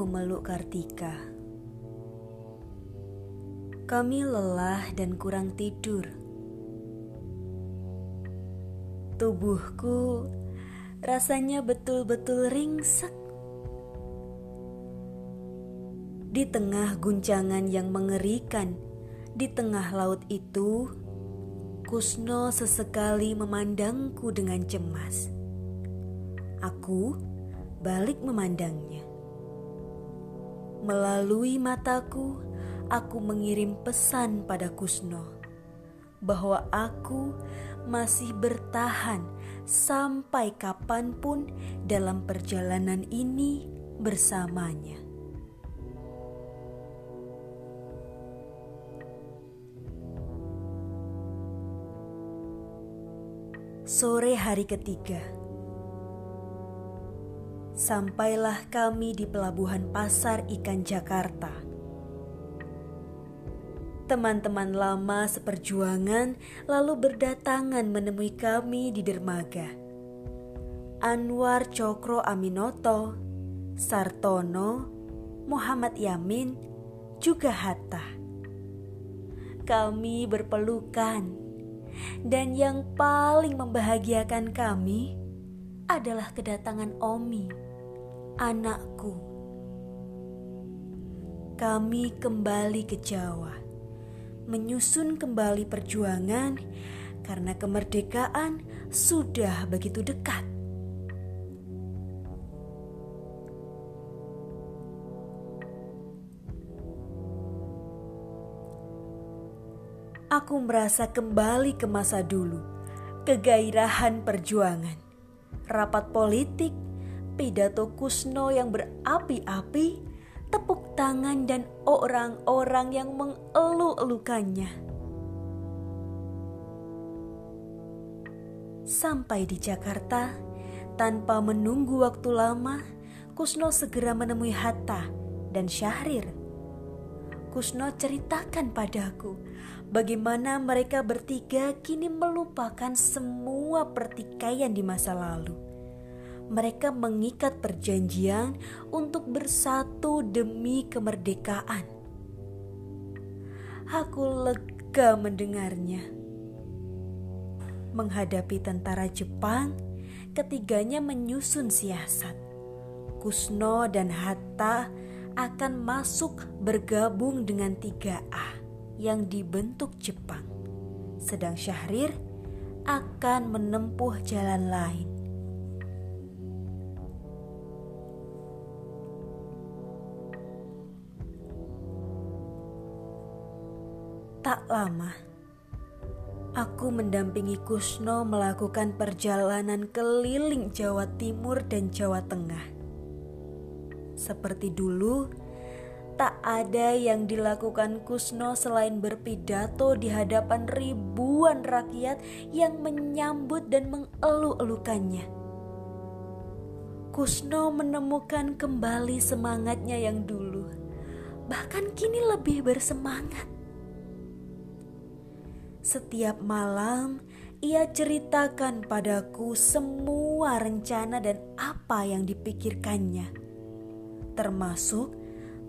memeluk Kartika. Kami lelah dan kurang tidur. Tubuhku rasanya betul-betul ringsek. Di tengah guncangan yang mengerikan, di tengah laut itu, Kusno sesekali memandangku dengan cemas. Aku balik memandangnya. Melalui mataku, aku mengirim pesan pada Kusno bahwa aku masih bertahan sampai kapan pun dalam perjalanan ini bersamanya. Sore hari ketiga, sampailah kami di pelabuhan Pasar Ikan Jakarta. Teman-teman lama seperjuangan lalu berdatangan menemui kami di dermaga. Anwar Cokro Aminoto, Sartono, Muhammad Yamin, juga Hatta. Kami berpelukan dan yang paling membahagiakan kami adalah kedatangan Omi, anakku. Kami kembali ke Jawa, menyusun kembali perjuangan karena kemerdekaan sudah begitu dekat. aku merasa kembali ke masa dulu, kegairahan perjuangan, rapat politik, pidato Kusno yang berapi-api, tepuk tangan dan orang-orang yang mengeluh-elukannya. Sampai di Jakarta, tanpa menunggu waktu lama, Kusno segera menemui Hatta dan Syahrir. Kusno ceritakan padaku bagaimana mereka bertiga kini melupakan semua pertikaian di masa lalu. Mereka mengikat perjanjian untuk bersatu demi kemerdekaan. Aku lega mendengarnya. Menghadapi tentara Jepang, ketiganya menyusun siasat. Kusno dan Hatta akan masuk bergabung dengan 3A yang dibentuk Jepang, sedang Syahrir akan menempuh jalan lain. Lama, aku mendampingi Kusno melakukan perjalanan keliling Jawa Timur dan Jawa Tengah. Seperti dulu, tak ada yang dilakukan Kusno selain berpidato di hadapan ribuan rakyat yang menyambut dan mengeluh-elukannya. Kusno menemukan kembali semangatnya yang dulu, bahkan kini lebih bersemangat. Setiap malam, ia ceritakan padaku semua rencana dan apa yang dipikirkannya, termasuk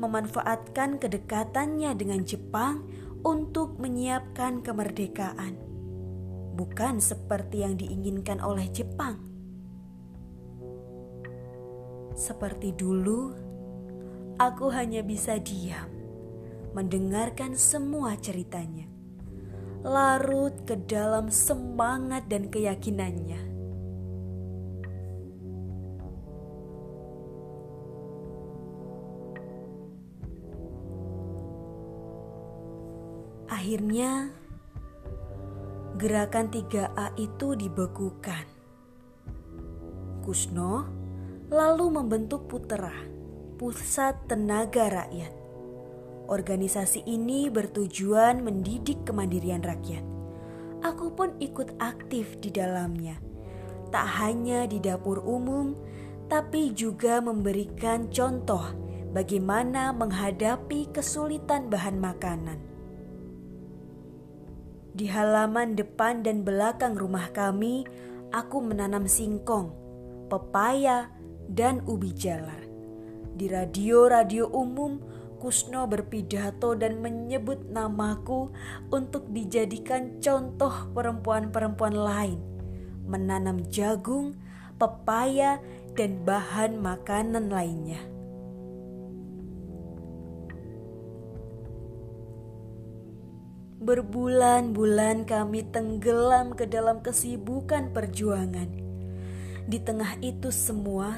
memanfaatkan kedekatannya dengan Jepang untuk menyiapkan kemerdekaan, bukan seperti yang diinginkan oleh Jepang. Seperti dulu, aku hanya bisa diam, mendengarkan semua ceritanya, larut ke dalam semangat dan keyakinannya. Akhirnya, gerakan 3A itu dibekukan. Kusno lalu membentuk Putera, Pusat Tenaga Rakyat. Organisasi ini bertujuan mendidik kemandirian rakyat. Aku pun ikut aktif di dalamnya. Tak hanya di dapur umum, tapi juga memberikan contoh bagaimana menghadapi kesulitan bahan makanan di halaman depan dan belakang rumah kami, aku menanam singkong, pepaya, dan ubi jalar. Di radio-radio umum, Kusno berpidato dan menyebut namaku untuk dijadikan contoh perempuan-perempuan lain menanam jagung, pepaya, dan bahan makanan lainnya. Berbulan-bulan kami tenggelam ke dalam kesibukan perjuangan. Di tengah itu semua,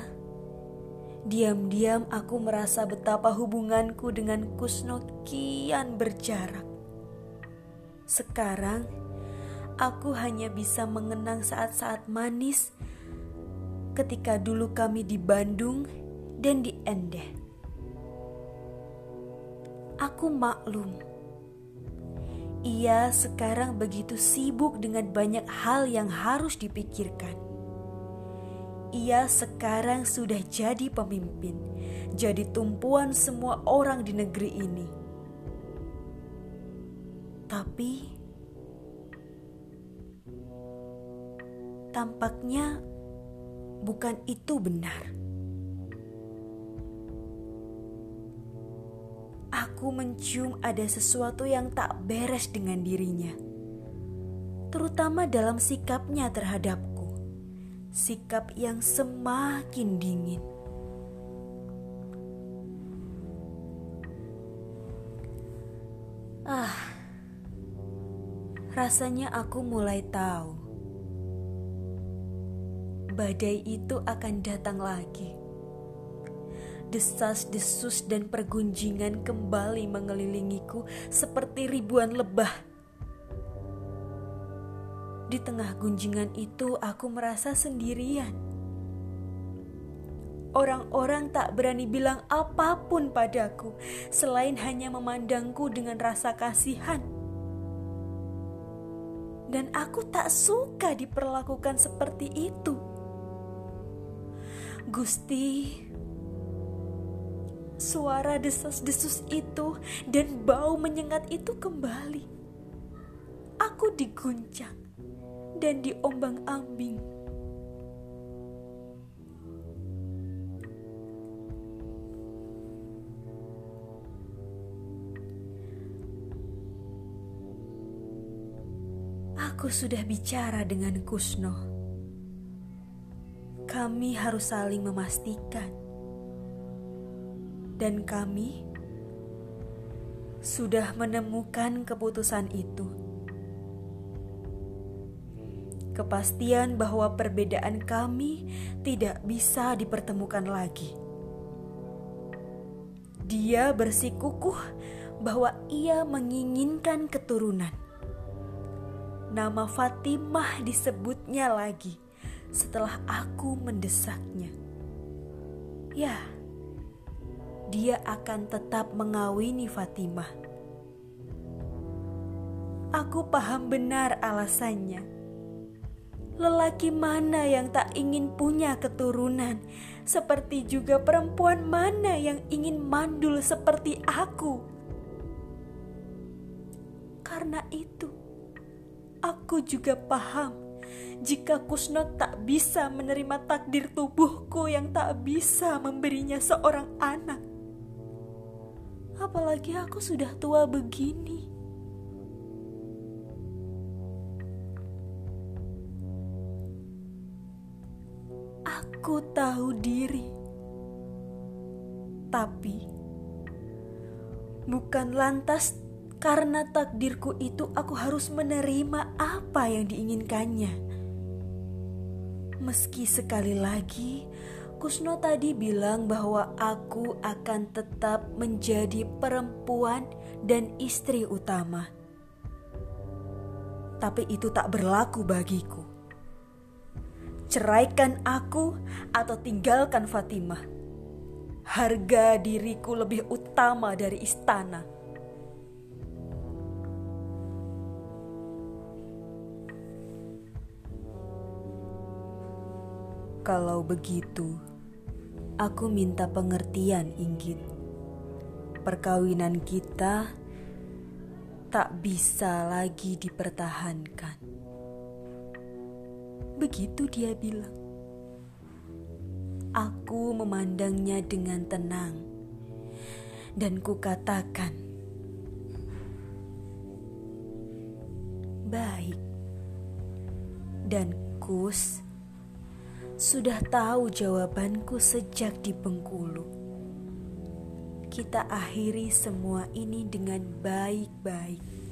diam-diam aku merasa betapa hubunganku dengan Kusno kian berjarak. Sekarang, aku hanya bisa mengenang saat-saat manis ketika dulu kami di Bandung dan di Endeh. Aku maklum ia sekarang begitu sibuk dengan banyak hal yang harus dipikirkan. Ia sekarang sudah jadi pemimpin, jadi tumpuan semua orang di negeri ini. Tapi tampaknya bukan itu benar. aku mencium ada sesuatu yang tak beres dengan dirinya, terutama dalam sikapnya terhadapku, sikap yang semakin dingin. Ah, rasanya aku mulai tahu badai itu akan datang lagi Desas-desus dan pergunjingan kembali mengelilingiku seperti ribuan lebah. Di tengah gunjingan itu, aku merasa sendirian. Orang-orang tak berani bilang apa pun padaku selain hanya memandangku dengan rasa kasihan. Dan aku tak suka diperlakukan seperti itu. Gusti, Suara desas-desus itu dan bau menyengat itu kembali. Aku diguncang dan diombang-ambing. Aku sudah bicara dengan Kusno. Kami harus saling memastikan dan kami sudah menemukan keputusan itu. Kepastian bahwa perbedaan kami tidak bisa dipertemukan lagi. Dia bersikukuh bahwa ia menginginkan keturunan. Nama Fatimah disebutnya lagi setelah aku mendesaknya. Ya, dia akan tetap mengawini Fatimah. Aku paham benar alasannya. Lelaki mana yang tak ingin punya keturunan, seperti juga perempuan mana yang ingin mandul seperti aku. Karena itu, aku juga paham jika Kusno tak bisa menerima takdir tubuhku yang tak bisa memberinya seorang anak apalagi aku sudah tua begini. Aku tahu diri, tapi bukan lantas karena takdirku itu aku harus menerima apa yang diinginkannya. Meski sekali lagi Kusno tadi bilang bahwa aku akan tetap menjadi perempuan dan istri utama. Tapi itu tak berlaku bagiku. Ceraikan aku atau tinggalkan Fatimah. Harga diriku lebih utama dari istana. Kalau begitu, Aku minta pengertian, Inggit. Perkawinan kita tak bisa lagi dipertahankan. Begitu dia bilang. Aku memandangnya dengan tenang dan kukatakan, "Baik." Dan Kus sudah tahu jawabanku sejak di Bengkulu. Kita akhiri semua ini dengan baik-baik.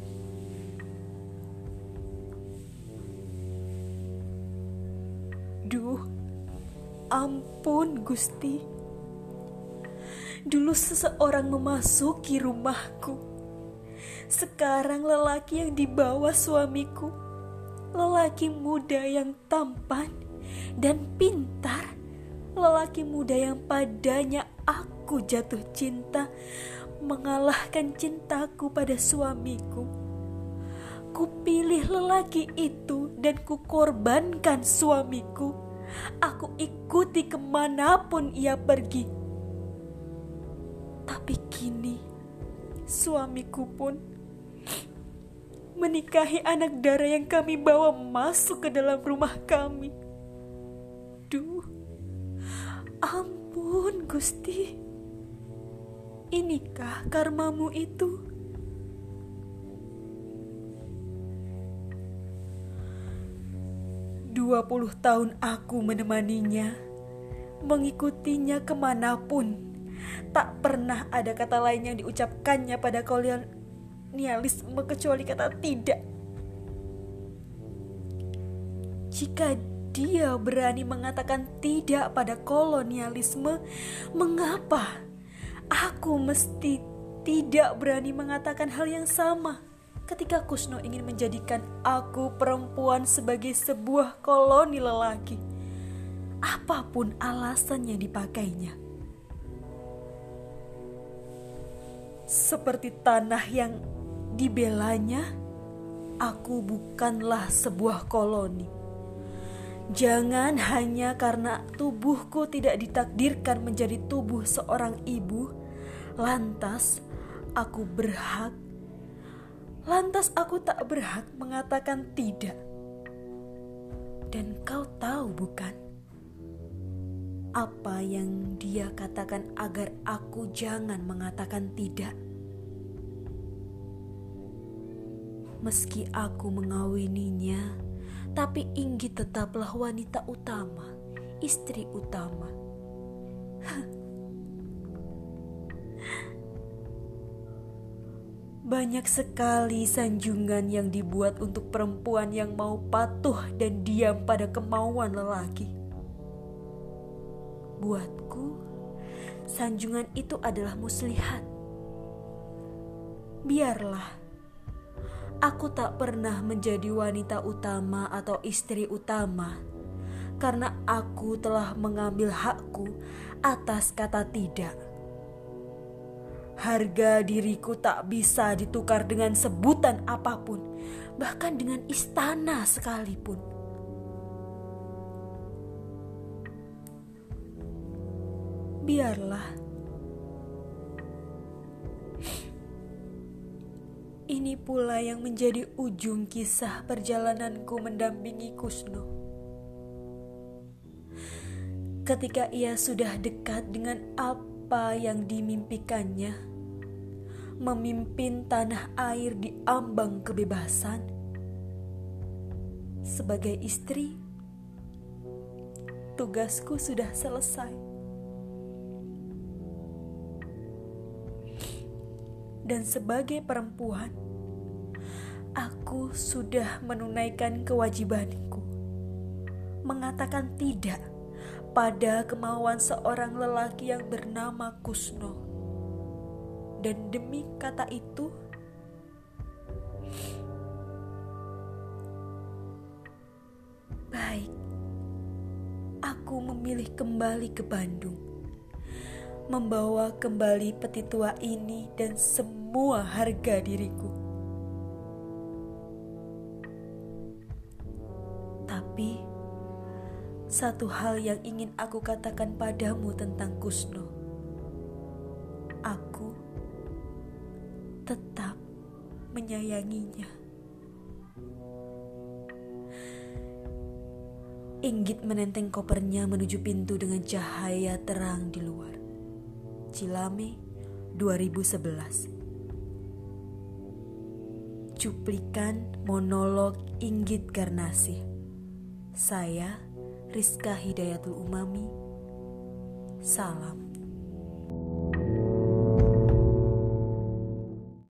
Ampun Gusti. Dulu seseorang memasuki rumahku. Sekarang lelaki yang dibawa suamiku. Lelaki muda yang tampan dan pintar. Lelaki muda yang padanya aku jatuh cinta mengalahkan cintaku pada suamiku. Kupilih lelaki itu dan kukorbankan suamiku. Aku ikuti ke mana pun ia pergi. Tapi kini suamiku pun menikahi anak darah yang kami bawa masuk ke dalam rumah kami. Duh, ampun Gusti. Inikah karmamu itu? 20 tahun aku menemaninya, mengikutinya ke mana pun. Tak pernah ada kata lain yang diucapkannya pada kolonialisme kecuali kata tidak. Jika dia berani mengatakan tidak pada kolonialisme, mengapa aku mesti tidak berani mengatakan hal yang sama? Ketika Kusno ingin menjadikan aku perempuan sebagai sebuah koloni lelaki. Apa pun alasan yang dipakainya. Seperti tanah yang dibelanya, aku bukanlah sebuah koloni. Jangan hanya karena tubuhku tidak ditakdirkan menjadi tubuh seorang ibu, lantas aku berhak Lantas aku tak berhak mengatakan tidak. Dan kau tahu bukan? Apa yang dia katakan agar aku jangan mengatakan tidak? Meski aku mengawininya, tapi Inggi tetaplah wanita utama, istri utama. Banyak sekali sanjungan yang dibuat untuk perempuan yang mau patuh dan diam pada kemauan lelaki. Buatku, sanjungan itu adalah muslihat. Biarlah, aku tak pernah menjadi wanita utama atau istri utama karena aku telah mengambil hakku atas kata tidak Harga diriku tak bisa ditukar dengan sebutan apa pun, bahkan dengan istana sekalipun. Biarlah ini pula yang menjadi ujung kisah perjalananku mendampingi Kusno. Ketika ia sudah dekat dengan apa yang dimimpikannya, memimpin tanah air di ambang kebebasan. Sebagai istri, tugasku sudah selesai. Dan sebagai perempuan, aku sudah menunaikan kewajibanku. Mengatakan tidak pada kemauan seorang lelaki yang bernama Kusno dan demi kata itu baik aku memilih kembali ke Bandung membawa kembali peti tua ini dan semua harga diriku tapi satu hal yang ingin aku katakan padamu tentang Kusno. Menyayanginya. Inggit menenteng kopernya menuju pintu dengan cahaya terang di luar. Cilame 2011 Cuplikan monolog Inggit Garnasih Saya Rizka Hidayatul Umami Salam